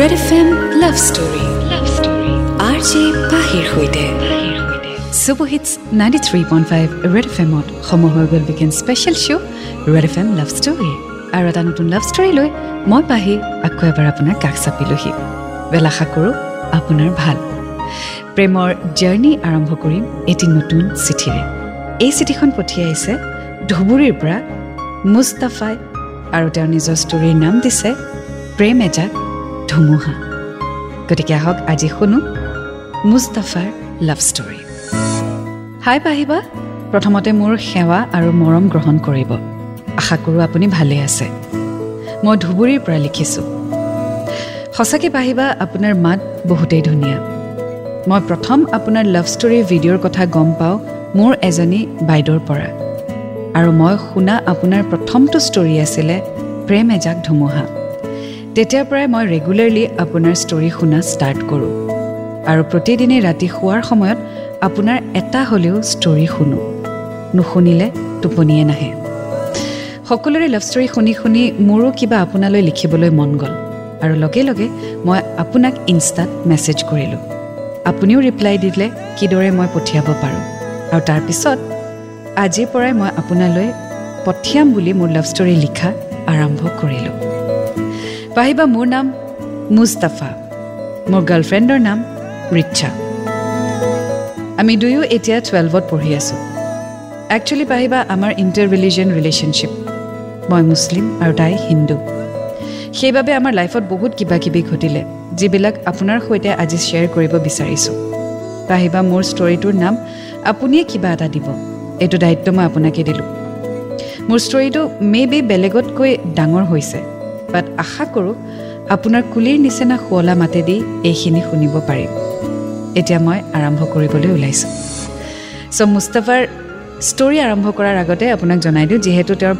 Red F M love story love story R J পাহিৰ সৈতে super hits ninety three point five red F এমত সময় হৈ গ'ল special show' red F M love story আৰু এটা নতুন লাভ ষ্টৰী লৈ মই পাহি আকৌ এবাৰ আপোনাৰ কাষ চাপিলোহি। বেল আশা কৰোঁ আপোনাৰ ভাল। প্ৰেমৰ জাৰ্ণি আৰম্ভ কৰিম এটি নতুন চিঠিৰে। এই চিঠিখন পঠিয়াইছে ধুবুৰীৰ পৰা মুস্তাফাই আৰু তেওঁৰ নিজৰ ষ্টৰীৰ নাম দিছে প্ৰেম এজাক ধুমুহা। গতিকে আহক আজি শুনো মুস্তাফাৰ লাভ ষ্টৰী হাই পাহিবা প্ৰথমতে মোৰ সেৱা আৰু মৰম গ্ৰহণ কৰিব। আশা কৰোঁ আপুনি ভালেই আছে। মই ধুবুৰীৰ পৰা লিখিছোঁ। সঁচাকৈ পাহিবা আপোনাৰ মাত বহুতেই ধুনীয়া। মই প্ৰথম আপোনাৰ লাভ ষ্টৰীৰ ভিডিঅ'ৰ কথা গম পাওঁ মোৰ এজনী বাইদেউৰ পৰা। আৰু মই শুনা আপোনাৰ প্ৰথমটো ষ্টৰী আছিলে প্ৰেম এজাক ধুমুহা। তেতিয়াৰ পৰাই মই ৰেগুলাৰলি আপোনাৰ ষ্টৰী শুনা ষ্টাৰ্ট কৰোঁ। আৰু প্ৰতিদিনে ৰাতি শোৱাৰ সময়ত আপোনাৰ এটা হ'লেও ষ্টৰী শুনো। নুশুনিলে টোপনিয়ে নাহে। সকলোৰে লাভ ষ্টৰী শুনি শুনি মোৰো কিবা আপোনালৈ লিখিবলৈ মন গ'ল। আৰু লগে লগে মই আপোনাক ইনষ্টাত মেছেজ কৰিলোঁ। আপুনিও ৰিপ্লাই দিলে কিদৰে মই পঠিয়াব পাৰোঁ। আৰু তাৰপিছত আজিৰ পৰাই মই আপোনালৈ পঠিয়াম বুলি মোৰ লাভ ষ্টৰী লিখা আৰম্ভ কৰিলোঁ। পাহিবা মোৰ নাম মুস্তাফা মোৰ গাৰ্লফ্ৰেণ্ডৰ নাম ৰিচ্ছা। আমি দুয়ো এতিয়া টুৱেলভত পঢ়ি আছোঁ। একচুৱেলি পাহিবা আমাৰ ইণ্টাৰ ৰিলিজিয়ন ৰিলেশ্যনশ্বিপ মই মুছলিম আৰু তাই হিন্দু। সেইবাবে আমাৰ লাইফত বহুত কিবা কিবি ঘটিলে যিবিলাক আপোনাৰ সৈতে আজি শ্বেয়াৰ কৰিব বিচাৰিছোঁ। পাহিবা মোৰ ষ্টৰিটোৰ নাম আপুনিয়ে কিবা এটা দিব এইটো দায়িত্ব মই আপোনাকে দিলোঁ। মোৰ ষ্টৰিটো মে বি বেলেগতকৈ ডাঙৰ হৈছে। বাট আশা কৰোঁ আপোনাৰ কুলিৰ নিচিনা শুৱলা মাতেদি এইখিনি শুনিব পাৰিম। এতিয়া মই আৰম্ভ কৰিবলৈ ওলাইছোঁ। চ' মুস্তাফাৰ ষ্টৰি আৰম্ভ কৰাৰ আগতে আপোনাক জনাই দিওঁ যিহেতু তেওঁৰ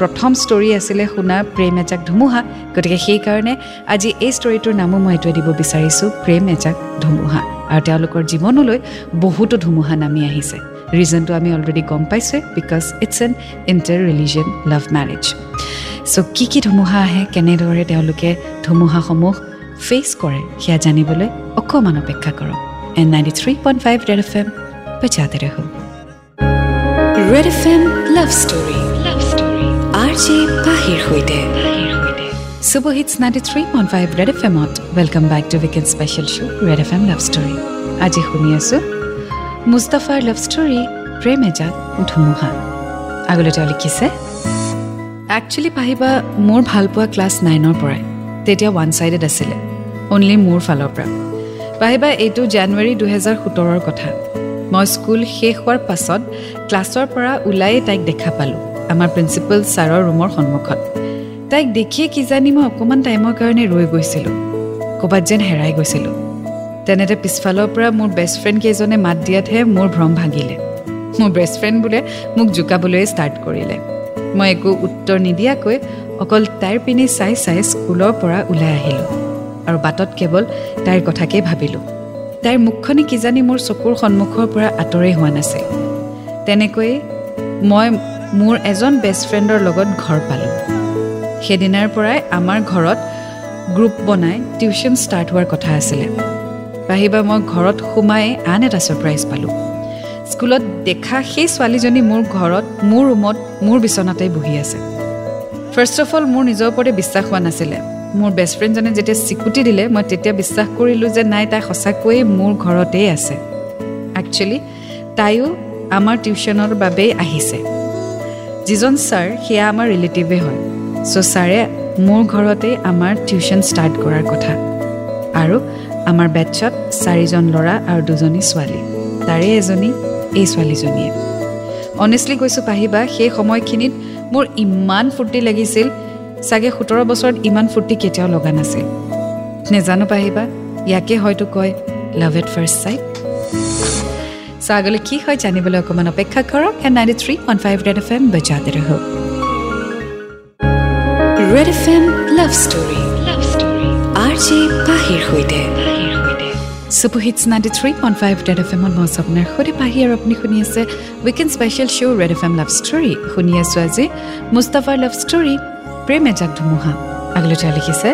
প্ৰথম ষ্টৰি আছিলে শুনা প্ৰেম এজাক ধুমুহা। গতিকে সেইকাৰণে আজি এই ষ্টৰিটোৰ নামো মই এইটোৱে দিব বিচাৰিছোঁ প্ৰেম এজাক ধুমুহা। আৰু তেওঁলোকৰ জীৱনলৈ বহুতো ধুমুহা নামি আহিছে। ৰিজনটো আমি অলৰেডি গম পাইছোঁৱে because it's an inter religion love marriage so' কি কি ধুমুহা আহে কেনেদৰে তেওঁলোকে ধুমুহাসমূহ ফেচ কৰে সেয়া জানিবলৈ অকণমান অপেক্ষা কৰক। And ninety three point five red F M ৰহো red F M love story love story R J পাহিৰ সৈতে। Super hits ninety three point five red F এমত welcome back to special show' red F M love story আজি শুনি আছোঁ মুস্তাফাৰ love story প্ৰেম এজাক ধুমুহা। আগলৈ তেওঁ লিখিছে একচুৱেলি পাহিবা মোৰ ভালপোৱা ক্লাছ নাইনৰ পৰাই। তেতিয়া ওৱান ছাইডেড আছিলে। অনলি মোৰ ফালৰ পৰা। পাহিবা এইটো জানুৱাৰী দুহেজাৰ সোতৰৰ কথা। মই স্কুল শেষ হোৱাৰ পাছত ক্লাছৰ পৰা ওলায়ে তাইক দেখা পালোঁ। আমাৰ প্ৰিন্সিপাল ছাৰৰ ৰুমৰ সন্মুখত। তাইক দেখিয়ে কিজানি মই অকণমান টাইমৰ কাৰণে ৰৈ গৈছিলোঁ। ক'ৰবাত যেন হেৰাই গৈছিলোঁ। তেনেতে পিছফালৰ পৰা মোৰ বেষ্ট ফ্ৰেণ্ড কেইজনে মাত দিয়াতহে মোৰ ভ্ৰম ভাঙিলে। মোৰ বেষ্ট ফ্ৰেণ্ড বোলে মোক জোকাবলৈ ষ্টাৰ্ট কৰিলে। মই একো উত্তৰ নিদিয়াকৈ অকল তাইৰ পিনে চাই চাই স্কুলৰ পৰা ওলাই আহিলোঁ আৰু বাটত কেৱল তাইৰ কথাকেই ভাবিলোঁ। তাইৰ মুখখনি কিজানি মোৰ চকুৰ সন্মুখৰ পৰা আঁতৰেই হোৱা নাছিল। তেনেকৈয়ে মই মোৰ এজন বেষ্ট ফ্ৰেণ্ডৰ লগত ঘৰ পালোঁ। সেইদিনাৰ পৰাই আমাৰ ঘৰত গ্ৰুপ বনাই টিউশ্যন ষ্টাৰ্ট হোৱাৰ কথা আছিলে। পাহিবা মই ঘৰত সোমাই আন এটা ছাৰপ্ৰাইজ পালোঁ। স্কুলত দেখা সেই ছোৱালীজনী মোৰ ঘৰত মোৰ ৰুমত মোৰ বিচনাতেই বহি আছে। ফাৰ্ষ্ট অফ অল মোৰ নিজৰ ওপৰতে বিশ্বাস হোৱা নাছিলে। মোৰ বেষ্ট ফ্ৰেণ্ডজনে যেতিয়া চিকুটি দিলে মই তেতিয়া বিশ্বাস কৰিলোঁ যে নাই তাই সঁচাকৈয়ে মোৰ ঘৰতেই আছে। একচুৱেলি তাইও আমাৰ টিউশ্যনৰ বাবেই আহিছে। যিজন ছাৰ সেয়া আমাৰ ৰিলেটিভেই হয়। চ' ছাৰে মোৰ ঘৰতেই আমাৰ টিউশ্যন ষ্টাৰ্ট কৰাৰ কথা। আৰু আমাৰ বেটছত চাৰিজন ল'ৰা আৰু দুজনী ছোৱালী। তাৰে এজনী এই ছোৱালীজনীয়ে। অনেষ্টলি কৈছোঁ পাহিবা সেই সময়খিনিত মোৰ ইমান ফূৰ্তি লাগিছিল চাগে সোতৰ বছৰত ইমান ফূৰ্তি কেতিয়াও লগা নাছিল। নেজানো পাহিবা ইয়াকে হয়তো কয় love at first sight so' আগলৈ কি হয় জানিবলৈ অকণমান অপেক্ষা কৰক and ninety three one five red F M বজাতে ৰহ red F M love story R J পাহিৰ সৈতে। Super hits ninety three point five red F এমত মই আপোনাৰ সৈতে পাহি আৰু আপুনি শুনি আছে weekend special show' red F M love story শুনি আছোঁ আজি মুস্তাফাৰ লাভ ষ্টৰী প্ৰেম এজাক ধুমুহা আগলৈ লিখিছে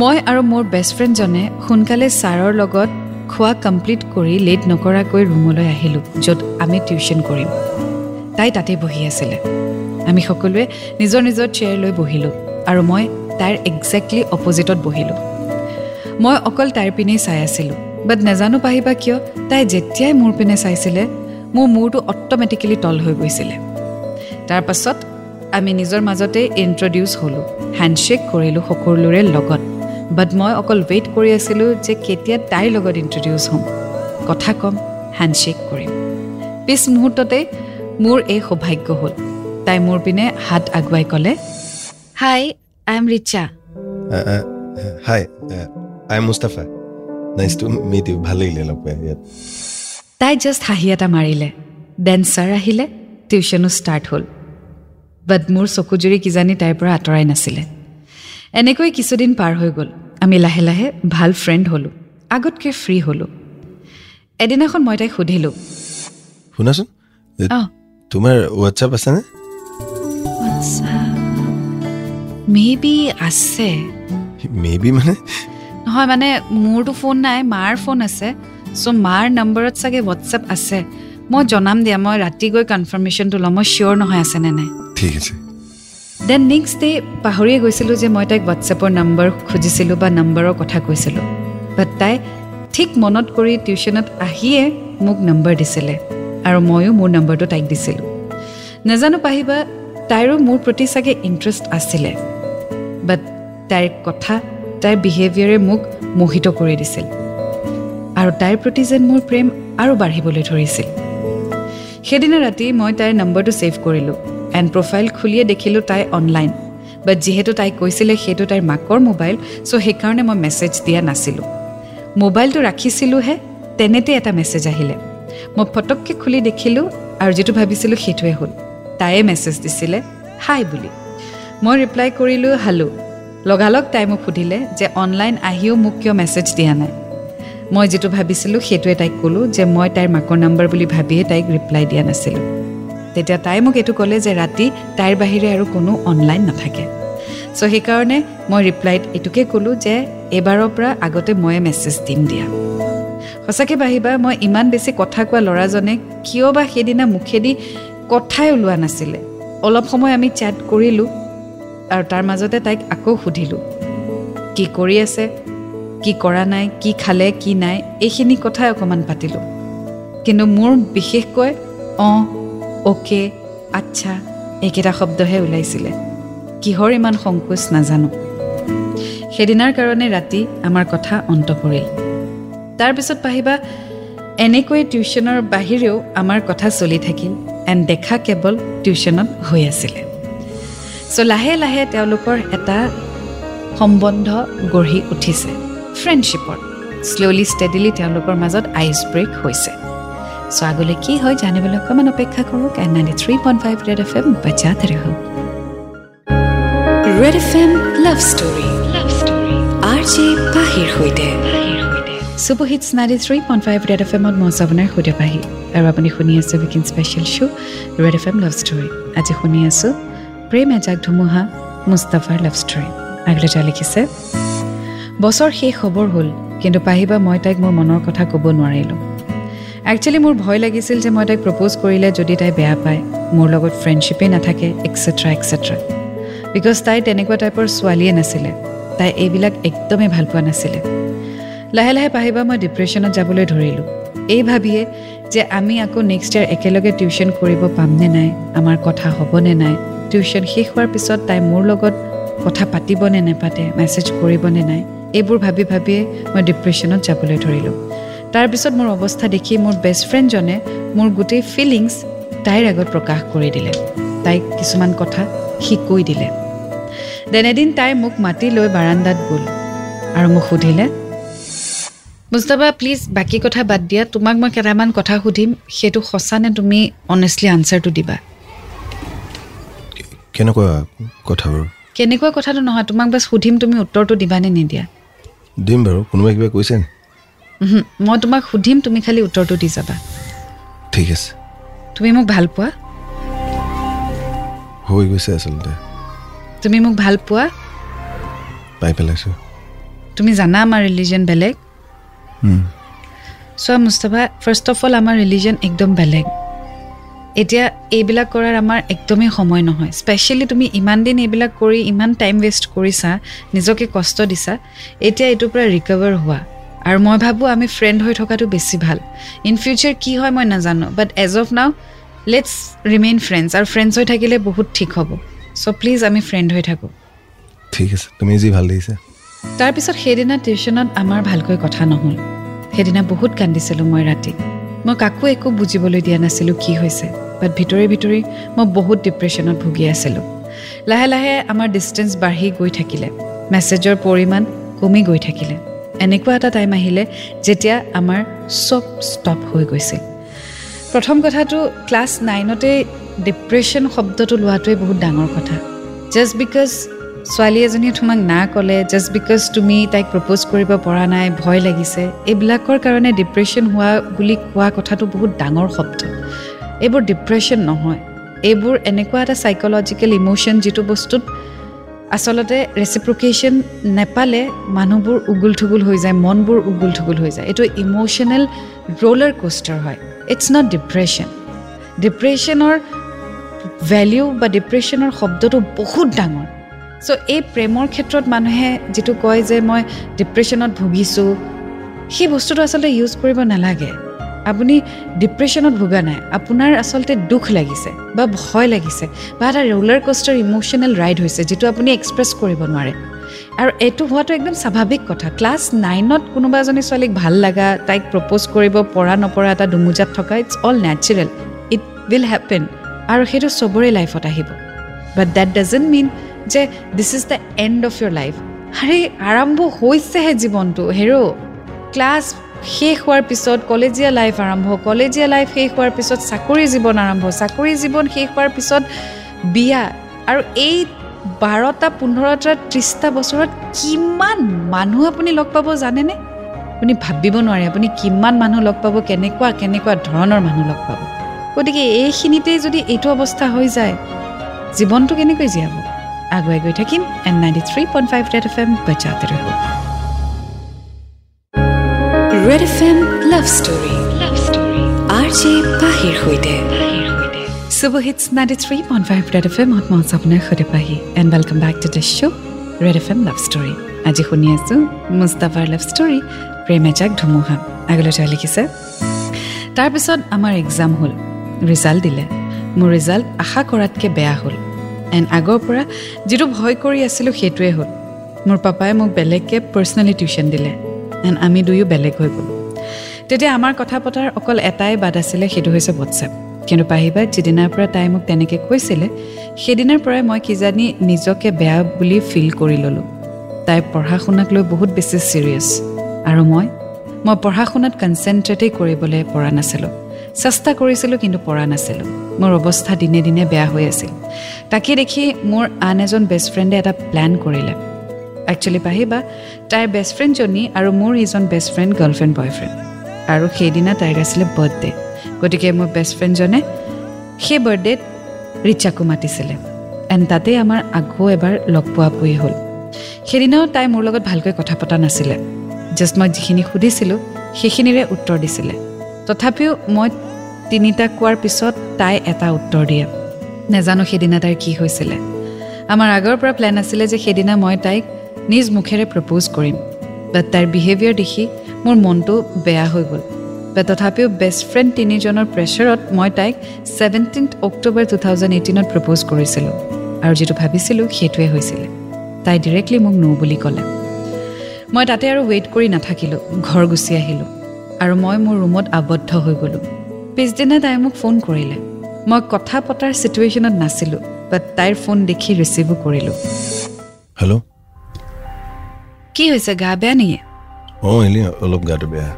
মই আৰু মোৰ বেষ্ট ফ্ৰেণ্ডজনে সোনকালে ছাৰৰ লগত খোৱা কমপ্লিট কৰি লেট নকৰাকৈ ৰুমলৈ আহিলোঁ য'ত আমি টিউশ্যন কৰিম তাই তাতে বহি আছিলে আমি সকলোৱে নিজৰ নিজৰ চেয়াৰ লৈ বহিলোঁ আৰু মই তাইৰ একজেক্টলি অপজিটত বহিলোঁ। মই অকল তাইৰ পিনেই চাই আছিলোঁ। বাট নাজানো পাহিবা কিয় তাই যেতিয়াই মোৰ পিনে চাইছিলে মোৰ মূৰটো অট'মেটিকেলি তল হৈ গৈছিলে। তাৰপাছত আমি নিজৰ মাজতে ইণ্ট্ৰডিউচ হ'লোঁ হেণ্ডশ্বেক কৰিলোঁ সকলোৰে লগত। বাট মই অকল ৱেইট কৰি আছিলোঁ যে কেতিয়া তাইৰ লগত ইণ্ট্ৰডিউচ হ'ম। কথা ক'ম হেণ্ডশ্বেক কৰিম। পিছ মুহূৰ্ততে মোৰ এই সৌভাগ্য হ'ল। তাই মোৰ পিনে হাত আগুৱাই ক'লে hi I am Richa hi I am Mustafa nice to meet you ভাল লাগিলে লগ পাই ইয়াত তাই জাষ্ট হাঁহি এটা মাৰিলে দেন ছাৰ আহিলে টিউশ্যনো ষ্টাৰ্ট হ'ল বাট মোৰ চকুজুৰি কিজানি তাইৰ পৰা আঁতৰাই নাছিলে এনেকৈ কিছুদিন পাৰ হৈ গ'ল আমি লাহে লাহে ভাল ফ্ৰেণ্ড হ'লোঁ আগতকৈ ফ্ৰী হ'লোঁ এদিনাখন মই তাইক সুধিলোঁ শুনাচোন তোমাৰ হোৱাটছআপ আছেনে মে বি আছে মে বি মানে নহয় মানে মোৰতো ফোন নাই মাৰ ফোন আছে। চ' মাৰ নম্বৰত চাগে হোৱাটছএপ আছে। মই জনাম দিয়া মই ৰাতি গৈ কনফাৰ্মেশ্যনটো ল'ম মই চিয়'ৰ নহয় আছেনে নাই। ঠিক আছে। দেন নেক্সট ডে পাহৰিয়ে গৈছিলোঁ যে মই তাইক হোৱাটছএপৰ নম্বৰ খুজিছিলোঁ বা নম্বৰৰ কথা কৈছিলোঁ। বাট তাই ঠিক মনত কৰি টিউশ্যনত আহিয়ে মোক নম্বৰ দিছিলে আৰু ময়ো মোৰ নম্বৰটো তাইক দিছিলোঁ। নাজানো পাহিবা তাইৰো মোৰ প্ৰতি চাগে ইণ্টাৰেষ্ট আছিলে। বাট তাইৰ কথা তাইৰ বিহেভিয়াৰে মোক মোহিত কৰি দিছিল। আৰু তাইৰ প্ৰতি যেন মোৰ প্ৰেম আৰু বাঢ়িবলৈ ধৰিছিল। সেইদিনা ৰাতি মই তাইৰ নম্বৰটো ছেভ কৰিলোঁ। এণ্ড প্ৰফাইল খুলিয়ে দেখিলোঁ তাই অনলাইন বাট যিহেতু তাই কৈছিলে সেইটো তাইৰ মাকৰ মোবাইল চ' সেইকাৰণে মই মেছেজ দিয়া নাছিলোঁ। মোবাইলটো ৰাখিছিলোঁহে তেনেতে এটা মেছেজ আহিলে। মই ফটককৈ খুলি দেখিলোঁ আৰু যিটো ভাবিছিলোঁ সেইটোৱে হ'ল। তাইয়ে মেছেজ দিছিলে হাই বুলি। মই ৰিপ্লাই কৰিলোঁ হালো লগালগ তাই মোক সুধিলে যে অনলাইন আহিও মোক কিয় মেছেজ দিয়া নাই। মই যিটো ভাবিছিলোঁ সেইটোৱে তাইক ক'লোঁ যে মই তাইৰ মাকৰ নম্বৰ বুলি ভাবিয়ে তাইক ৰিপ্লাই দিয়া নাছিলোঁ। তেতিয়া তাই মোক এইটো ক'লে যে ৰাতি তাইৰ বাহিৰে আৰু কোনো অনলাইন নাথাকে। চ' সেইকাৰণে মই ৰিপ্লাইত এইটোকে ক'লোঁ যে এইবাৰৰ পৰা আগতে ময়ে মেছেজ দিম দিয়া। সঁচাকৈ বাঢ়িবা মই ইমান বেছি কথা কোৱা ল'ৰাজনে কিয় বা সেইদিনা মুখেদি কথাই ওলোৱা নাছিলে। অলপ সময় আমি চেট কৰিলোঁ আৰু তাৰ মাজতে তাইক আকৌ সুধিলোঁ কি কৰি আছে? কি কৰা নাই? কি খালে? কি নাই? এইখিনি কথাই অকণমান পাতিলোঁ। কিন্তু মোৰ বিশেষকৈ অঁ অ'কে আচ্ছা এইকেইটা শব্দহে ওলাইছিলে। কিহৰ ইমান সংকোচ নাজানো। সেইদিনাৰ কাৰণে ৰাতি আমাৰ কথা অন্ত পৰিল। তাৰপিছত পাহিবা এনেকৈ টিউশ্যনৰ বাহিৰেও আমাৰ কথা চলি থাকিল এণ্ড দেখা কেৱল টিউশ্যনত হৈ আছিলে। চ' লাহে লাহে তেওঁলোকৰ এটা সম্বন্ধ গঢ়ি উঠিছে। ফ্ৰেণ্ডশ্বিপৰ শ্ল'লি ষ্টেডিলি তেওঁলোকৰ মাজত আইচ ব্ৰেক হৈছে। চ' আগলৈ কি হয় জানিবলৈ অকণমান অপেক্ষা কৰোঁ। And ninety three point five red F M বজাতে ৰহ। Red F M love story love story R J পাহিৰ সৈতে। Super hits ninety three point five red F এমত মই আপোনাৰ সৈতে পাহি। আৰু আপুনি শুনি আছে weekend special show' red F M love story আজি শুনি আছোঁ প্ৰেম এজাক ধুমুহা মুস্তাফাৰ লাভ ষ্টৰী আগলৈ তেওঁ লিখিছে বছৰ শেষ খবৰ হ'ল কিন্তু পাহিবা মই তাইক মোৰ মনৰ কথা ক'ব নোৱাৰিলোঁ। একচুৱেলি মোৰ ভয় লাগিছিল যে মই তাইক প্ৰপ'জ কৰিলে যদি তাই বেয়া পায় মোৰ লগত ফ্ৰেণ্ডশ্বিপেই নাথাকে এক্সেট্ৰা এক্সেট্ৰা বিকজ তাই তেনেকুৱা টাইপৰ ছোৱালীয়ে নাছিলে। তাই এইবিলাক একদমেই ভাল পোৱা নাছিলে। লাহে লাহে পাহিবা মই ডিপ্ৰেশ্যনত যাবলৈ ধৰিলোঁ। এই ভাবিয়ে যে আমি আকৌ নেক্সট ইয়াৰ একেলগে টিউশ্যন কৰিব পামনে নাই আমাৰ কথা হ'বনে নাই টিউশ্যন শেষ হোৱাৰ পিছত তাই মোৰ লগত কথা পাতিবনে নেপাতে মেছেজ কৰিবনে নাই এইবোৰ ভাবি ভাবিয়ে মই ডিপ্ৰেশ্যনত যাবলৈ ধৰিলোঁ। তাৰপিছত মোৰ অৱস্থা দেখি মোৰ বেষ্ট ফ্ৰেণ্ডজনে মোৰ গোটেই ফিলিংছ তাইৰ আগত প্ৰকাশ কৰি দিলে। তাইক কিছুমান কথা সি কৈ দিলে। দেন এদিন তাই মোক মাতি লৈ বাৰাণ্ডাত গ'ল আৰু মোক সুধিলে মুস্তাফা প্লিজ বাকী কথা বাদ দিয়া তোমাক মই কেইটামান কথা সুধিম সেইটো সঁচা নে তুমি অনেষ্টলি আনচাৰটো দিবা? কেনেকুৱা কথাবোৰ? কেনেকুৱা কথাটো নহয় তোমাক বাছ সুধিম তুমি উত্তৰটো দিবানে নিদিয়া? দিম বাৰু কোনোবাই কিবা কৈছে নি? মই তোমাক সুধিম তুমি খালি উত্তৰটো দি যাবা। ঠিক আছে। তুমি মোক ভাল পোৱা? হৈ গৈছে আচলতে। তুমি মোক ভাল পোৱা? পাই পেলাইছোঁ। তুমি জানা আমাৰ ৰিলিজন বেলেগ? চোৱা মুস্তাফা ফাৰ্ষ্ট অফ অল আমাৰ ৰিলিজন একদম বেলেগ। এতিয়া এইবিলাক কৰাৰ আমাৰ একদমেই সময় নহয়। স্পেচিয়েলি তুমি ইমান দিন এইবিলাক কৰি ইমান টাইম ৱেষ্ট কৰিছা নিজকে কষ্ট দিছা এতিয়া এইটোৰ পৰা ৰিকভাৰ হোৱা। আৰু মই ভাবোঁ আমি ফ্ৰেণ্ড হৈ থকাটো বেছি ভাল। ইন ফিউচাৰ কি হয় মই নাজানো but as of now let's remain friends আৰু ফ্ৰেণ্ডছ হৈ থাকিলে বহুত ঠিক হ'ব। চ' প্লিজ আমি ফ্ৰেণ্ড হৈ থাকোঁ। ঠিক আছে তুমি যি ভাল দেখিছা। তাৰপিছত সেইদিনা টিউশ্যনত আমাৰ ভালকৈ কথা নহ'ল। সেইদিনা বহুত কান্দিছিলোঁ মই ৰাতি। মই কাকো একো বুজিবলৈ দিয়া নাছিলোঁ কি হৈছে। বাট ভিতৰি ভিতৰি মই বহুত ডিপ্ৰেশ্যনত ভুগি আছিলোঁ। লাহে লাহে আমাৰ ডিষ্টেঞ্চ বাঢ়ি গৈ থাকিলে। মেছেজৰ পৰিমাণ কমি গৈ থাকিলে। এনেকুৱা এটা টাইম আহিলে যেতিয়া আমাৰ চব ষ্টপ হৈ গৈছিল। প্ৰথম কথাটো ক্লাছ নাইনতে ডিপ্ৰেশ্যন শব্দটো লোৱাটোৱে বহুত ডাঙৰ কথা। জাষ্ট বিকজ ছোৱালী এজনীয়ে তোমাক না ক'লে জাষ্ট বিকজ তুমি তাইক প্ৰপ'জ কৰিব পৰা নাই ভয় লাগিছে এইবিলাকৰ কাৰণে ডিপ্ৰেশ্যন হোৱা বুলি কোৱা কথাটো বহুত ডাঙৰ শব্দ। এইবোৰ ডিপ্ৰেশ্যন নহয়। এইবোৰ এনেকুৱা এটা চাইক'লজিকেল ইম'শ্যন যিটো বস্তুত আচলতে ৰেচিপ্ৰকেশ্যন নেপালে মানুহবোৰ উগুল থুগুল হৈ যায় মনবোৰ উগুল থুগুল হৈ যায়। এইটো ইম'শ্যনেল ৰ'লাৰ কোষ্টাৰ হয়। ইটছ নট ডিপ্ৰেশ্যন ডিপ্ৰেশ্যনৰ ভেলিউ বা ডিপ্ৰেশ্যনৰ শব্দটো বহুত ডাঙৰ। চ' এই প্ৰেমৰ ক্ষেত্ৰত মানুহে যিটো কয় যে মই ডিপ্ৰেশ্যনত ভুগিছোঁ সেই বস্তুটো আচলতে ইউজ কৰিব নালাগে। আপুনি ডিপ্ৰেশ্যনত ভোগা নাই আপোনাৰ আচলতে দুখ লাগিছে বা ভয় লাগিছে বা এটা ৰোলাৰ কষ্টাৰ ইম'শ্যনেল ৰাইড হৈছে যিটো আপুনি এক্সপ্ৰেছ কৰিব নোৱাৰে। আৰু এইটো হোৱাটো একদম স্বাভাৱিক কথা। ক্লাছ নাইনত কোনোবা এজনী ছোৱালীক ভাল লগা তাইক প্ৰপ'জ কৰিব পৰা নপৰা এটা দুমোজাত থকা it's all natural it will happen আৰু সেইটো চবৰে লাইফত আহিব। বাট দেট ডাজেণ্ট মিন যে this is the end of your life আৰে আৰম্ভ হৈছেহে জীৱনটো হেৰ' ক্লাছ শেষ হোৱাৰ পিছত কলেজীয়া লাইফ আৰম্ভ কলেজীয়া লাইফ শেষ হোৱাৰ পিছত চাকৰি জীৱন আৰম্ভ চাকৰি জীৱন শেষ হোৱাৰ পিছত বিয়া। আৰু এই বাৰটা পোন্ধৰটা ত্ৰিছটা বছৰত কিমান মানুহ আপুনি লগ পাব জানেনে? আপুনি ভাবিব নোৱাৰে আপুনি কিমান মানুহ লগ পাব কেনেকুৱা কেনেকুৱা ধৰণৰ মানুহ লগ পাব। গতিকে এইখিনিতেই যদি এইটো অৱস্থা হৈ যায় জীৱনটো কেনেকৈ জীয়াব? আগুৱাই গৈ থাকিম and ninety three point five red F M বজাতে ৰ'ব। Red F M love story love story R J পাহিৰ সৈতে super hits ninety three point five red F M মই আপোনাৰ সৈতে পাহি। And welcome back to the show' red F M love story আজি শুনি আছোঁ মুস্তাফাৰ লাভ ষ্টৰী প্ৰেম এজাক ধুমুহা। আগলৈ তেওঁ লিখিছে। তাৰপিছত আমাৰ এক্সাম হ'ল। ৰিজাল্ট দিলে। মোৰ ৰিজাল্ট আশা কৰাতকৈ বেয়া হ'ল। এণ্ড আগৰ পৰা যিটো ভয় কৰি আছিলোঁ সেইটোৱে হ'ল। মোৰ পাপাই মোক বেলেগকৈ পাৰ্চনেলি টিউশ্যন দিলে। এণ্ড আমি দুয়ো বেলেগ হৈ গ'লোঁ। তেতিয়া আমাৰ কথা পতাৰ অকল এটাই বাদ আছিলে সেইটো হৈছে হোৱাটছএপ কিন্তু পাহিবাই যিদিনাৰ পৰা তাই মোক তেনেকৈ কৈছিলে সেইদিনাৰ পৰাই মই কিজানি নিজকে বেয়া বুলি ফিল কৰি ল'লোঁ। তাই পঢ়া শুনাক লৈ বহুত বেছি ছিৰিয়াছ আৰু মই মই পঢ়া শুনাত কনচেনট্ৰেটেই কৰিবলৈ পৰা নাছিলোঁ। চেষ্টা কৰিছিলোঁ কিন্তু পৰা নাছিলোঁ। মোৰ অৱস্থা দিনে দিনে বেয়া হৈ আছিল। তাকে দেখি মোৰ আন এজন বেষ্ট ফ্ৰেণ্ডে এটা প্লেন কৰিলে। একচুৱেলি পাহিবা তাইৰ বেষ্ট ফ্ৰেণ্ডজনী আৰু মোৰ এইজন বেষ্ট ফ্ৰেণ্ড গাৰ্লফ্ৰেণ্ড বয়ফ্ৰেণ্ড আৰু সেইদিনা তাইৰ আছিলে বাৰ্থডে গতিকে মোৰ বেষ্ট ফ্ৰেণ্ডজনে সেই বাৰ্থডেত ৰিচাকো মাতিছিলে। এণ্ড তাতে আমাৰ আকৌ এবাৰ লগ পোৱা পোৱাই হ'ল। সেইদিনাও তাই মোৰ লগত ভালকৈ কথা পতা নাছিলে। জাষ্ট মই যিখিনি সুধিছিলোঁ সেইখিনিৰে উত্তৰ দিছিলে। তথাপিও মই তিনিটা কোৱাৰ পিছত তাই এটা উত্তৰ দিয়ে। নেজানো সেইদিনা তাইৰ কি হৈছিলে। আমাৰ আগৰ পৰা প্লেন আছিলে যে সেইদিনা মই তাইক নিজ মুখেৰে প্ৰপ'জ কৰিম। বাট তাইৰ বিহেভিয়াৰ দেখি মোৰ মনটো বেয়া হৈ গ'ল। বাট তথাপিও বেষ্ট ফ্ৰেণ্ড তিনিজনৰ প্ৰেছাৰত মই তাইক ছেভেণ্টিন্থ অক্টোবৰ টু থাউজেণ্ড এইটিনত প্ৰপ'জ কৰিছিলোঁ। আৰু যিটো ভাবিছিলোঁ সেইটোৱে হৈছিলে। তাই ডিৰেক্টলি মোক নো বুলি ক'লে। মই তাতে আৰু ৱেইট কৰি নাথাকিলোঁ। ঘৰ গুচি আহিলোঁ। আৰু মই মোৰ ৰুমত আবদ্ধ হৈ গ'লোঁ। পিছদিনা তাই মোক ফোন কৰিলে। মই কথা পতাৰ ছিটুৱেশ্যনত নাছিলোঁ। বাট তাইৰ ফোন দেখি ৰিচিভো কৰিলোঁ। হেল্ল' কি হৈছে গা বেয়া নেকি? অঁ এনেই অলপ গাটো বেয়া।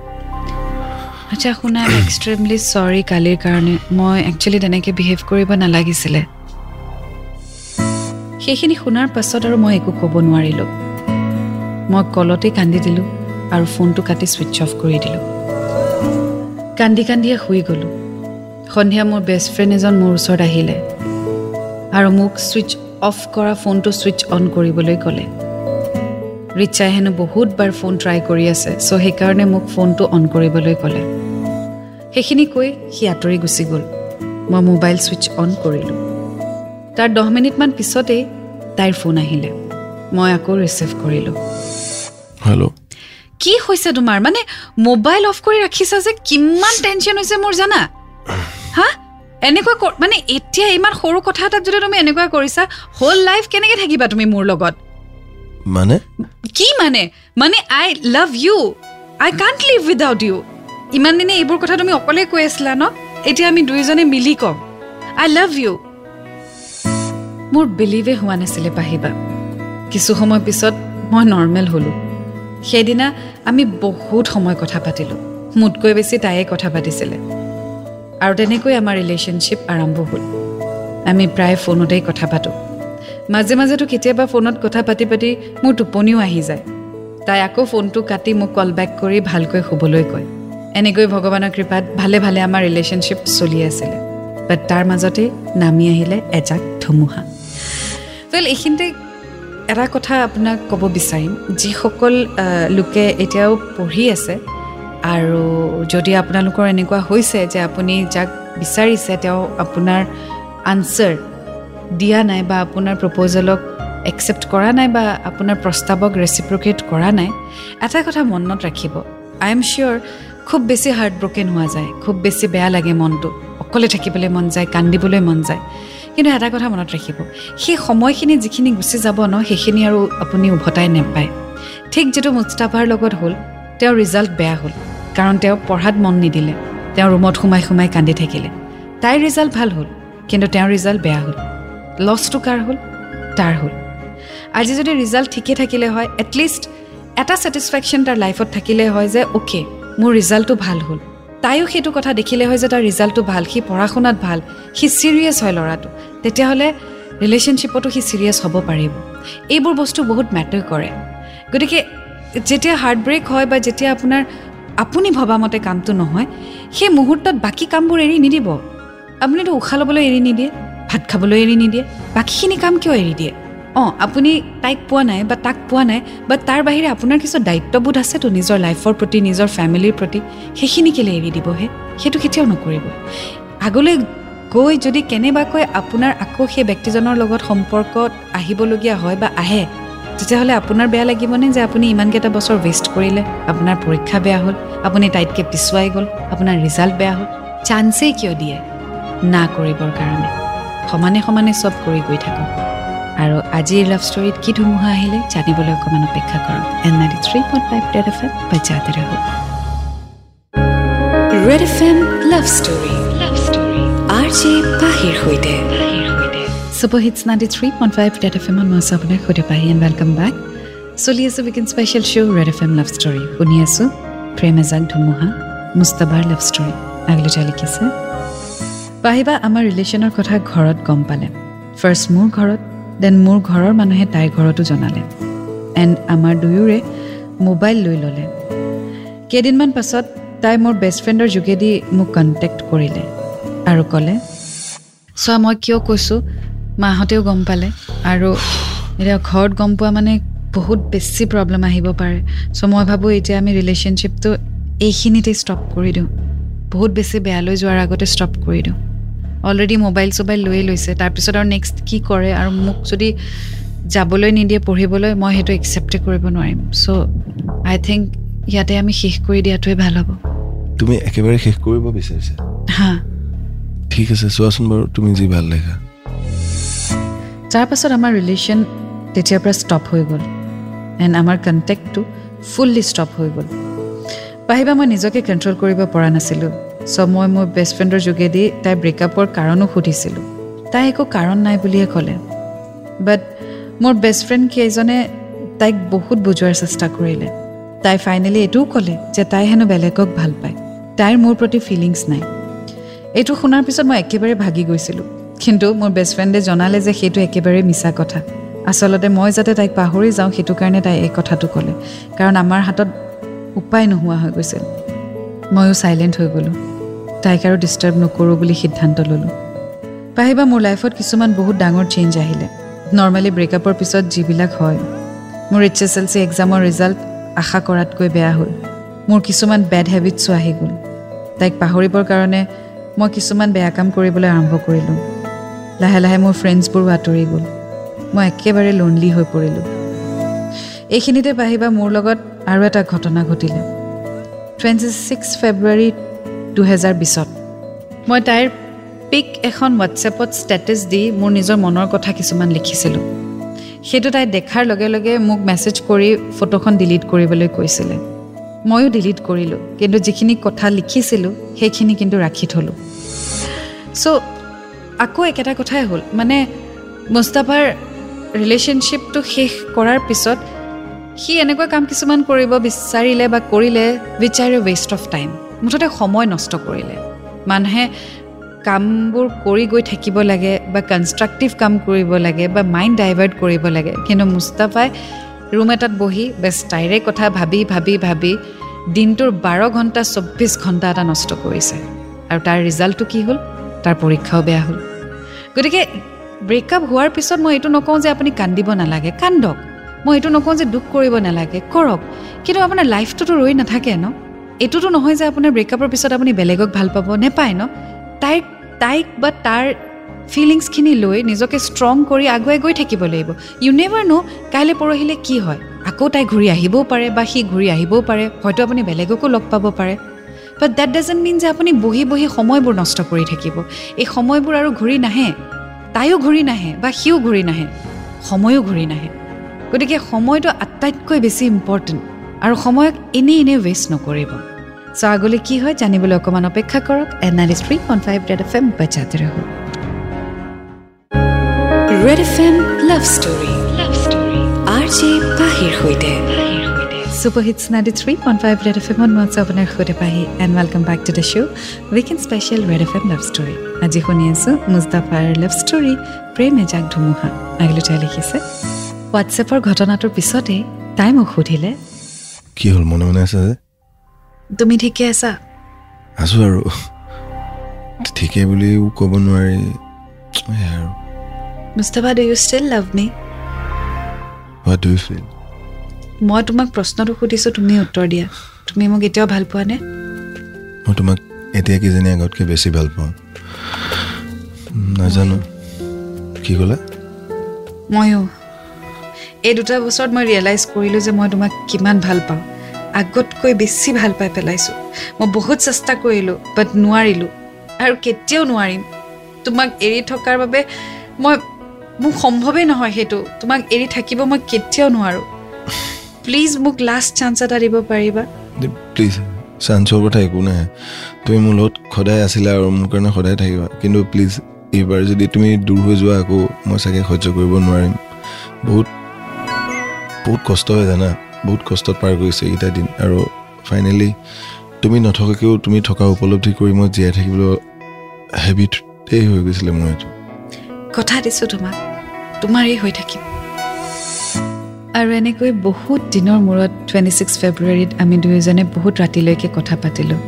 আচ্ছা শুনা এক্সট্ৰিমলি চৰি কালিৰ কাৰণে। মই একচুৱেলি তেনেকৈ বিহেভ কৰিব নালাগিছিলে। সেইখিনি শুনাৰ পাছত আৰু মই একো ক'ব নোৱাৰিলোঁ। মই কলতেই কান্দি দিলোঁ আৰু ফোনটো কাটি ছুইচ অফ কৰি দিলোঁ। কান্দি কান্দিয়ে শুই গ'লোঁ। সন্ধিয়া মোৰ বেষ্ট ফ্ৰেণ্ড এজন মোৰ ওচৰত আহিলে। আৰু মোক ছুইচ অফ কৰা ফোনটো ছুইচ অন কৰিবলৈ ক'লে। ৰিচাই হেনো বহুতবাৰ ফোন ট্ৰাই কৰি আছে চ' সেইকাৰণে মোক ফোনটো অন কৰিবলৈ ক'লে। সেইখিনি কৈ সি আঁতৰি গুচি গ'ল। মই মোবাইল ছুইচ অন কৰিলোঁ। তাৰ দহ মিনিটমান পিছতেই তাইৰ ফোন আহিলে। মই আকৌ ৰিচিভ কৰিলোঁ। হেল্ল' কি হৈছে তোমাৰ? মানে মোবাইল অফ কৰি ৰাখিছা যে কিমান টেনশ্যন হৈছে মোৰ জানা? হা? এনেকুৱা মানে এতিয়া ইমান সৰু কথা এটাত যদি তুমি এনেকুৱা কৰিছা হোল লাইফ কেনেকৈ থাকিবা তুমি মোৰ লগত? মানে? কি মানে? মানে I love you I can't live without you ইমান দিনে এইবোৰ কথা তুমি অকলে কৈ আছিলা ন? এতিয়া আমি দুয়োজনে মিলি ক'ম। আই লাভ ইউ মোৰ বিলিভে হোৱা নাছিলে পাহিবা কিছু সময় পিছত মই নৰ্মেল হ'লোঁ। সেইদিনা আমি বহুত সময় কথা পাতিলোঁ। মোতকৈ বেছি তাইয়ে কথা পাতিছিলে। আৰু তেনেকৈ আমাৰ ৰিলেশ্যনশ্বিপ আৰম্ভ হ'ল। আমি প্ৰায় ফোনতেই কথা পাতোঁ। মাজে মাজেতো কেতিয়াবা ফোনত কথা পাতি পাতি মোৰ টোপনিও আহি যায়। তাই আকৌ ফোনটো কাটি মোক কল বেক কৰি ভালকৈ শুবলৈ কয়। এনেকৈ ভগৱানৰ কৃপাত ভালে ভালে আমাৰ ৰিলেশ্যনশ্বিপ চলি আছিলে। বাট তাৰ মাজতে নামি আহিলে এজাক ধুমুহা। ৱেল এইখিনিতে এটা কথা আপোনাক ক'ব বিচাৰিম। যিসকল লোকে এতিয়াও পঢ়ি আছে আৰু যদি আপোনালোকৰ এনেকুৱা হৈছে যে আপুনি যাক বিচাৰিছে তেওঁ আপোনাৰ আনচাৰ দিয়া নাই বা আপোনাৰ প্ৰপ'জেলক একচেপ্ট কৰা নাই বা আপোনাৰ প্ৰস্তাৱক ৰেচিপ্ৰকেট কৰা নাই এটা কথা মনত ৰাখিব। আই এম চিয়'ৰ খুব বেছি হাৰ্ট ব্ৰকেন হোৱা যায় খুব বেছি বেয়া লাগে মনটো। অকলে থাকিবলৈ মন যায় কান্দিবলৈ মন যায়। কিন্তু এটা কথা মনত ৰাখিব সেই সময়খিনি যিখিনি গুচি যাব ন সেইখিনি আৰু আপুনি উভতাই নাপায়। ঠিক যিটো মুস্তাফাৰ লগত হ'ল তেওঁৰ ৰিজাল্ট বেয়া হ'ল। কাৰণ তেওঁ পঢ়াত মন নিদিলে তেওঁ ৰুমত সোমাই সোমাই কান্দি থাকিলে। তাইৰ ৰিজাল্ট ভাল হ'ল কিন্তু তেওঁৰ ৰিজাল্ট বেয়া হ'ল। লছটো কাৰ হ'ল? তাৰ হ'ল। আজি যদি ৰিজাল্ট ঠিকে থাকিলে হয় এটলিষ্ট এটা ছেটিছফেকশ্যন তাৰ লাইফত থাকিলে হয় যে অ'কে মোৰ ৰিজাল্টটো ভাল হ'ল। তাইও সেইটো কথা দেখিলে হয় যে তাৰ ৰিজাল্টটো ভাল সি পঢ়া শুনাত ভাল সি ছিৰিয়াছ হয় ল'ৰাটো। তেতিয়াহ'লে ৰিলেশ্যনশ্বিপতো সি ছিৰিয়াছ হ'ব পাৰিব। এইবোৰ বস্তু বহুত মেটাৰ কৰে। গতিকে যেতিয়া হাৰ্ট ব্ৰেক হয় বা যেতিয়া আপোনাৰ আপুনি ভবামতে কামটো নহয় সেই মুহূৰ্তত বাকী কামবোৰ এৰি নিদিব। আপুনিতো উশাহ ল'বলৈ এৰি নিদিয়ে। ভাত খাবলৈ এৰি নিদিয়ে বাকীখিনি কাম কিয় এৰি দিয়ে? অঁ আপুনি তাইক পোৱা নাই বা তাক পোৱা নাই বা তাৰ বাহিৰে আপোনাৰ কিছু দায়িত্ববোধ আছেতো নিজৰ লাইফৰ প্ৰতি নিজৰ ফেমিলিৰ প্ৰতি সেইখিনি কেলৈ এৰি দিবহে সেইটো কেতিয়াও নকৰিব। আগলৈ গৈ যদি কেনেবাকৈ আপোনাৰ আকৌ সেই ব্যক্তিজনৰ লগত সম্পৰ্কত আহিবলগীয়া হয় বা আহে তেতিয়াহ'লে আপোনাৰ বেয়া লাগিবনে যে আপুনি ইমানকেইটা বছৰ ৱেষ্ট কৰিলে? আপোনাৰ পৰীক্ষা বেয়া হ'ল আপুনি তাইতকৈ পিছুৱাই গ'ল আপোনাৰ ৰিজাল্ট বেয়া হ'ল চান্সেই কিয় দিয়ে? না কৰিবৰ কাৰণে। সমানে সমানে চব কৰি গৈ থাকক আৰু আজিৰ লাভ ষ্টৰীত কি ধুমুহা আহিলে জানিবলৈ অকণমান অপেক্ষা কৰক। And ninety three point five red F M বাজাতে ৰাখো red F M love story love story R J পাহিৰ সৈতে। Super hits ninety three point five red F এমত মই আছোঁ আপোনাৰ সৈতে পাহি এণ্ড ৱেলকাম বেক চলি আছোঁ weekend special show' red F M love story শুনি আছোঁ। প্ৰেম এজাক ধুমুহা মুস্তাবাৰ লাভ ষ্টৰী আগলৈ লিখিছে পাহিবা আমাৰ ৰিলেশ্যনৰ কথা ঘৰত গম পালে। ফাৰ্ষ্ট মোৰ ঘৰত দেন মোৰ ঘৰৰ মানুহে তাইৰ ঘৰতো জনালে। এণ্ড আমাৰ দুয়োৰে মোবাইল লৈ ল'লে। কেইদিনমান পাছত তাই মোৰ বেষ্ট ফ্ৰেণ্ডৰ যোগেদি মোক কণ্টেক্ট কৰিলে আৰু ক'লে চোৱা মই কিয় কৈছোঁ? মাহঁতেও গম পালে আৰু এতিয়া ঘৰত গম পোৱা মানে বহুত বেছি প্ৰব্লেম আহিব পাৰে। চ' মই ভাবোঁ এতিয়া আমি ৰিলেশ্যনশ্বিপটো এইখিনিতে ষ্টপ কৰি দিওঁ। বহুত বেছি বেয়ালৈ যোৱাৰ আগতে ষ্টপ কৰি দিওঁ। অলৰেডি মোবাইল চোবাইল লৈয়ে লৈছে। তাৰপিছত আৰু নেক্সট কি কৰে আৰু মোক যদি যাবলৈ নিদিয়ে পঢ়িবলৈ মই সেইটো একচেপ্টে কৰিব নোৱাৰিম। চ' আই থিংক ইয়াতে আমি শেষ কৰি দিয়াটোৱে ভাল হ'ব। তুমি একেবাৰে শেষ কৰিব বিচাৰিছা? হা। ঠিক আছে চোৱাচোন বাৰু তুমি যি ভাল দেখা তাৰ পাছত আমাৰ ৰিলেশ্যন তেতিয়াৰ পৰা ষ্টপ হৈ গ'ল। এণ্ড আমাৰ কণ্টেক্টটো ফুল্লি ষ্টপ হৈ গ'ল। পাহিবা মই নিজকে কণ্ট্ৰল কৰিব পৰা নাছিলোঁ। চ' মই মোৰ বেষ্ট ফ্ৰেণ্ডৰ যোগেদি তাইৰ ব্ৰেকআপৰ কাৰণো সুধিছিলোঁ। তাই একো কাৰণ নাই বুলিয়ে ক'লে। বাট মোৰ বেষ্ট ফ্ৰেণ্ড কেইজনে তাইক বহুত বুজোৱাৰ চেষ্টা কৰিলে। তাই ফাইনেলি এইটোও ক'লে যে তাই হেনো বেলেগক ভাল পায়। তাইৰ মোৰ প্ৰতি ফিলিংছ নাই। এইটো শুনাৰ পিছত মই একেবাৰে ভাগি গৈছিলোঁ। কিন্তু মোৰ বেষ্ট ফ্ৰেণ্ডে জনালে যে সেইটো একেবাৰে মিছা কথা। আচলতে মই যাতে তাইক পাহৰি যাওঁ সেইটো কাৰণে তাই এই কথাটো ক'লে। কাৰণ আমাৰ হাতত উপায় নোহোৱা হৈ গৈছিল। ময়ো চাইলেণ্ট হৈ গ'লোঁ। তাইক আৰু ডিষ্টাৰ্ব নকৰোঁ বুলি সিদ্ধান্ত ল'লোঁ। পাহিবা মোৰ লাইফত কিছুমান বহুত ডাঙৰ চেঞ্জ আহিলে। নৰ্মেলি ব্ৰেকআপৰ পিছত যিবিলাক হয় মোৰ এইচ এছ এল চি এক্সামৰ ৰিজাল্ট আশা কৰাতকৈ বেয়া হ'ল। মোৰ কিছুমান বেড হেবিটছো আহি গ'ল। তাইক পাহৰিবৰ কাৰণে মই কিছুমান বেয়া কাম কৰিবলৈ আৰম্ভ কৰিলোঁ। লাহে লাহে মোৰ ফ্ৰেণ্ডছবোৰো আঁতৰি গ'ল। মই একেবাৰে লোনলি হৈ পৰিলোঁ। এইখিনিতে পাহিবা মোৰ লগত আৰু এটা ঘটনা ঘটিলে। টুৱেণ্টি ছিক্স ফেব্ৰুৱাৰী দুহেজাৰ বিছত। মই তাইৰ পিক এখন হোৱাটছএপত ষ্টেটাছ দি মোৰ নিজৰ মনৰ কথা কিছুমান লিখিছিলোঁ। সেইটো তাই দেখাৰ লগে লগে মোক মেছেজ কৰি ফটোখন ডিলিট কৰিবলৈ কৈছিলে। ময়ো ডিলিট কৰিলোঁ কিন্তু যিখিনি কথা লিখিছিলোঁ সেইখিনি কিন্তু ৰাখি থ'লোঁ। চ' আকৌ একেটা কথাই হ'ল মানে মুস্তাফাৰ ৰিলেশ্যনশ্বিপটো শেষ কৰাৰ পিছত সি এনেকুৱা কাম কিছুমান কৰিব বিচাৰিলে বা কৰিলে which are a waste of time মুঠতে সময় নষ্ট কৰিলে। মানুহে কামবোৰ কৰি গৈ থাকিব লাগে বা কনষ্ট্ৰাক্টিভ কাম কৰিব লাগে বা মাইণ্ড ডাইভাৰ্ট কৰিব লাগে। কিন্তু মুস্তাফাই ৰুম এটাত বহি বেছ তাইৰে কথা ভাবি ভাবি ভাবি দিনটোৰ বাৰ ঘণ্টা চৌব্বিছ ঘণ্টা এটা নষ্ট কৰিছে। আৰু তাৰ ৰিজাল্টটো কি হ'ল? তাৰ পৰীক্ষাও বেয়া হ'ল। গতিকে ব্ৰেকআপ হোৱাৰ পিছত মই এইটো নকওঁ যে আপুনি কান্দিব নালাগে। কান্দক। মই এইটো নকওঁ যে দুখ কৰিব নালাগে। কৰক। কিন্তু আপোনাৰ লাইফটোতো ৰৈ নাথাকে ন? এইটোতো নহয় যে আপোনাৰ ব্ৰেকআপৰ পিছত আপুনি বেলেগক ভাল পাব নেপায় ন? তাইক তাইক বা তাৰ ফিলিংছখিনি লৈ নিজকে ষ্ট্ৰং কৰি আগুৱাই গৈ থাকিব লাগিব। ইউ নেভাৰ ন' কাইলৈ পৰহিলে কি হয়। আকৌ তাই ঘূৰি আহিবও পাৰে বা সি ঘূৰি আহিবও পাৰে। হয়তো আপুনি বেলেগকো লগ পাব পাৰে। বাট ডেট ডাজেণ্ট মিন যে আপুনি বহি বহি সময়বোৰ নষ্ট কৰি থাকিব। এই সময়বোৰ আৰু ঘূৰি নাহে। তাইও ঘূৰি নাহে বা সিও ঘূৰি নাহে। সময়ো ঘূৰি নাহে। গতিকে সময়টো আটাইতকৈ বেছি ইম্পৰ্টেণ্ট আৰু সময়ক এনেই এনেই ৱেষ্ট নকৰিব। চ' আগলৈ কি হয় জানিবলৈ অকণমান অপেক্ষা কৰক। And ninety three point five red F M বাজাতে ৰহো red F M love story love story R J পাহিৰ সৈতে super hits ninety three point five red F এমত মই আছোঁ আপোনাৰ সৈতে পাহি and welcome back to the show' weekend special red F M love story আজি শুনি আছোঁ মুস্তাফাৰ লাভ ষ্টৰী প্ৰেম এজাক ধুমুহা। আগলৈ তাই লিখিছে হোৱাটছএপৰ ঘটনাটোৰ পিছতে তাই মোক সুধিলে কি হ'ল মনে মনে আছে যে? তুমি ঠিকে আছা? আছোঁ আৰু। ঠিকেই বুলিও ক'ব নোৱাৰি। সেয়াই আৰু। Mustafa do you still love me what do you feel মই তোমাক প্ৰশ্নটো সুধিছোঁ তুমি উত্তৰ দিয়া। তুমি মোক এতিয়াও ভাল পোৱা নে? মই তোমাক এতিয়া কিজানি আগতকৈ বেছি ভাল পাওঁ। নাজানো। কি ক'লা? ময়ো। এই দুটা বছৰত মই ৰিয়েলাইজ কৰিলোঁ যে মই তোমাক কিমান ভাল পাওঁ। আগতকৈ বেছি ভাল পাই পেলাইছোঁ। মই বহুত চেষ্টা কৰিলোঁ বাট নোৱাৰিলোঁ। আৰু কেতিয়াও নোৱাৰিম। তোমাক এৰি থকাৰ বাবে মই মোক সম্ভৱেই নহয় সেইটো। তোমাক এৰি থাকিব মই কেতিয়াও নোৱাৰোঁ। প্লিজ মোক লাষ্ট চান্স এটা দিব পাৰিবা? প্লিজ চান্সৰ কথা একো নাই। তুমি মোৰ লগত সদায় আছিলা আৰু মোৰ কাৰণে সদায় থাকিবা। কিন্তু প্লিজ এইবাৰ যদি তুমি দূৰ হৈ যোৱা আকৌ মই চাগে সহ্য কৰিব নোৱাৰিম। বহুত বহুত কষ্ট হয় জানা। বহুত কষ্টত পাৰ কৰিছে এইকেইটা দিন। আৰু ফাইনেলি তুমি নথকাকেও তুমি থকা উপলব্ধি কৰি মই জীয়াই থাকিবলৈ হেবিটেই হৈ গৈছিলে মোৰ এইটো। কথা দিছোঁ তোমাক। তোমাৰেই হৈ থাকিম। আৰু এনেকৈ বহুত দিনৰ মূৰত টুৱেণ্টি ছিক্স ফেব্ৰুৱাৰীত আমি দুয়োজনে বহুত ৰাতিলৈকে কথা পাতিলোঁ।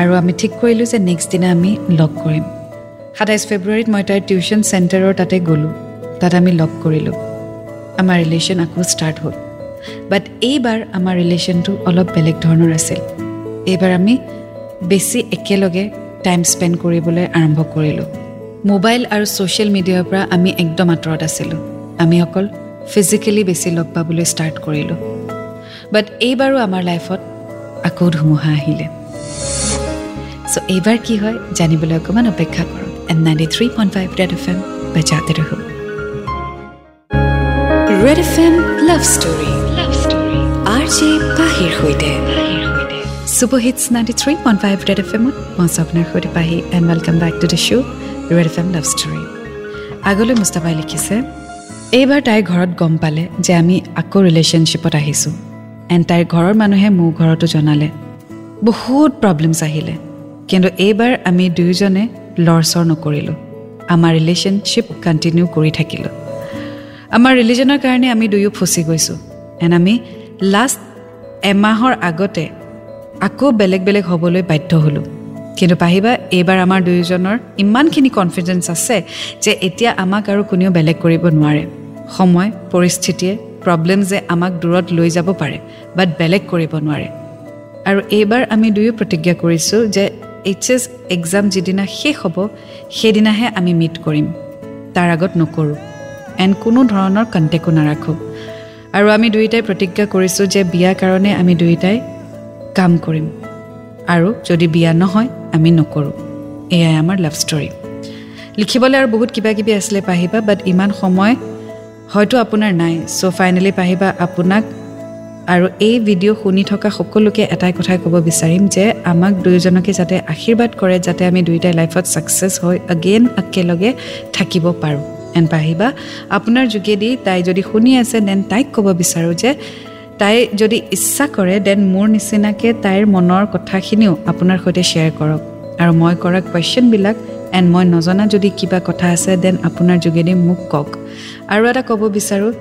আৰু আমি ঠিক কৰিলোঁ যে নেক্সট দিনা আমি লগ কৰিম। সাতাইছ ফেব্ৰুৱাৰীত মই তাইৰ টিউশ্যন চেণ্টাৰৰ তাতে গ'লোঁ। তাত আমি লগ কৰিলোঁ। আমাৰ ৰিলেশ্যন আকৌ ষ্টাৰ্ট হ'ল। বাট এইবাৰ আমাৰ ৰিলেশ্যনটো অলপ বেলেগ ধৰণৰ আছিল। এইবাৰ আমি বেছি একেলগে টাইম স্পেণ্ড কৰিবলৈ আৰম্ভ কৰিলোঁ। মোবাইল আৰু ছ'চিয়েল মিডিয়াৰ পৰা আমি একদম আঁতৰত আছিলোঁ। আমি অকল ফিজিকেলি বেছি লগ পাবলৈ ষ্টাৰ্ট কৰিলোঁ। বাট এইবাৰো আমাৰ লাইফত আকৌ ধুমুহা আহিলে। চ' এইবাৰ কি হয় জানিবলৈ অকণমান অপেক্ষা কৰক। And ninety three point five red F M বাজাতে red F M love story R J পাহিৰ সৈতে। Super hits ninety three point five red F এমত মই আপোনাৰ সৈতে পাহি and welcome back to the show' red F M love story আগলৈ মুস্তাফাই লিখিছে এইবাৰ তাইৰ ঘৰত গম পালে যে আমি আকৌ ৰিলেশ্যনশ্বিপত আহিছোঁ। এণ্ড তাইৰ ঘৰৰ মানুহে মোৰ ঘৰতো জনালে। বহুত প্ৰব্লেমছ আহিলে। কিন্তু এইবাৰ আমি দুয়োজনে লৰচৰ নকৰিলোঁ। আমাৰ ৰিলেশ্যনশ্বিপ কণ্টিনিউ কৰি থাকিলোঁ। আমাৰ ৰিলিজনৰ কাৰণে আমি দুয়ো ফচি গৈছোঁ। এণ্ড আমি লাষ্ট এমাহৰ আগতে আকৌ বেলেগ বেলেগ হ'বলৈ বাধ্য হ'লোঁ। কিন্তু পাহিবা এইবাৰ আমাৰ দুয়োজনৰ ইমানখিনি কনফিডেঞ্চ আছে যে এতিয়া আমাক আৰু কোনেও বেলেগ কৰিব নোৱাৰে। সময় পৰিস্থিতিয়ে প্ৰব্লেম যে আমাক দূৰত লৈ যাব পাৰে বাট বেলেগ কৰিব নোৱাৰে। আৰু এইবাৰ আমি দুয়ো প্ৰতিজ্ঞা কৰিছোঁ যে এইচ এছ এক্সাম যিদিনা শেষ হ'ব সেইদিনাহে আমি মিট কৰিম। তাৰ আগত নকৰোঁ। এণ্ড কোনো ধৰণৰ কণ্টেক্টো নাৰাখোঁ। আৰু আমি দুয়োটাই প্ৰতিজ্ঞা কৰিছোঁ যে বিয়াৰ কাৰণে আমি দুয়োটাই কাম কৰিম। আৰু যদি বিয়া নহয় আমি নকৰোঁ। এয়াই আমাৰ লাভ ষ্টৰী লিখিবলৈ আৰু বহুত কিবা কিবি আছিলে পাহিবা বাট ইমান সময় হয়তো আপোনাৰ নাই। চ' ফাইনেলি পাহিবা আপোনাক আৰু এই ভিডিঅ' শুনি থকা সকলোকে এটাই কথাই ক'ব বিচাৰিম যে আমাক দুয়োজনকে যাতে আশীৰ্বাদ কৰে যাতে আমি দুয়োটাই লাইফত ছাকচেছ হৈ এগেইন একেলগে থাকিব পাৰোঁ। এণ্ড পাহিবা। আপোনাৰ যোগেদি তাই যদি শুনি আছে দেন তাইক ক'ব বিচাৰোঁ যে তাই যদি ইচ্ছা কৰে দেন মোৰ নিচিনাকৈ তাইৰ মনৰ কথাখিনিও আপোনাৰ সৈতে শ্বেয়াৰ কৰক। আৰু মই কৰা কুৱেশ্যনবিলাক এণ্ড মই নজনা যদি কিবা কথা আছে দেন আপোনাৰ যোগেদি মোক কওক। আৰু এটা ক'ব বিচাৰোঁ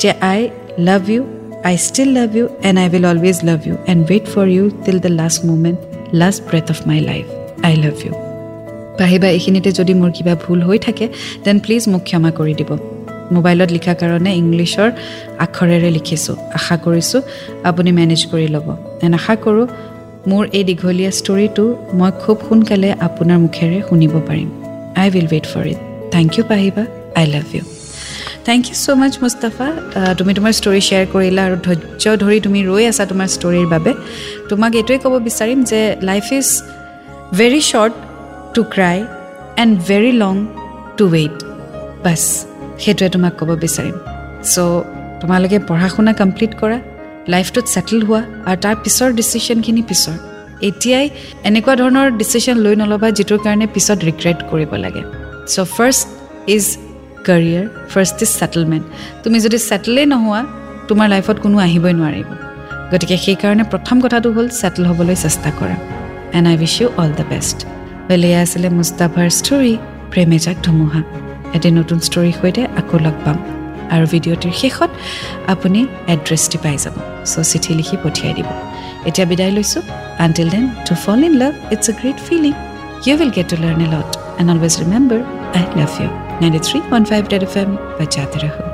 যে I love you I still love you and I will always love you and wait for you till the last moment last breath of my life I love you পাহিবা এইখিনিতে যদি মোৰ কিবা ভুল হৈ থাকে দেন প্লিজ মোক ক্ষমা কৰি দিব। মোবাইলত লিখা কাৰণে ইংলিছৰ আখৰেৰে লিখিছোঁ। আশা কৰিছোঁ আপুনি মেনেজ কৰি ল'ব। এণ্ড আশা কৰোঁ মোৰ এই দীঘলীয়া ষ্টৰিটো মই খুব সোনকালে আপোনাৰ মুখেৰে শুনিব পাৰিম। I will wait for it thank you পাহিবা I love you thank you so' much Mustafa. তুমি তোমাৰ ষ্টৰি শ্বেয়াৰ কৰিলা আৰু ধৈৰ্য ধৰি তুমি ৰৈ আছা তোমাৰ ষ্টৰিৰ বাবে। তোমাক এইটোৱে ক'ব বিচাৰিম যে life is very short to cry and very long to wait bus সেইটোৱে তোমাক ক'ব বিচাৰিম। চ' তোমালোকে পঢ়া শুনা কমপ্লিট কৰা লাইফটোত ছেটেল হোৱা আৰু তাৰ পিছৰ ডিচিশ্যনখিনি পিছৰ। এতিয়াই এনেকুৱা ধৰণৰ ডিচিশ্যন লৈ নল'বা যিটোৰ কাৰণে পিছত ৰিগ্ৰেট কৰিব লাগে। So' first is career first is settlement তুমি যদি ছেটেলেই নোহোৱা তোমাৰ লাইফত কোনো আহিবই নোৱাৰিব। গতিকে সেইকাৰণে প্ৰথম কথাটো হ'ল ছেটেল হ'বলৈ চেষ্টা কৰা। And I wish you all the best এয়া আছিলে মুস্তাফাৰ ষ্টৰী প্ৰেমেজাক ধুমুহা। এটি নতুন ষ্টৰীৰ সৈতে আকৌ লগ পাম। আৰু ভিডিঅ'টিৰ শেষত আপুনি এড্ৰেছটি পাই যাব। চ' চিঠি লিখি পঠিয়াই দিব। এতিয়া বিদায় লৈছোঁ। Until then to fall in love it's a great feeling you will get to learn a lot and always remember I love you ninety three one five red F M বাচ্চাতে ৰাখোঁ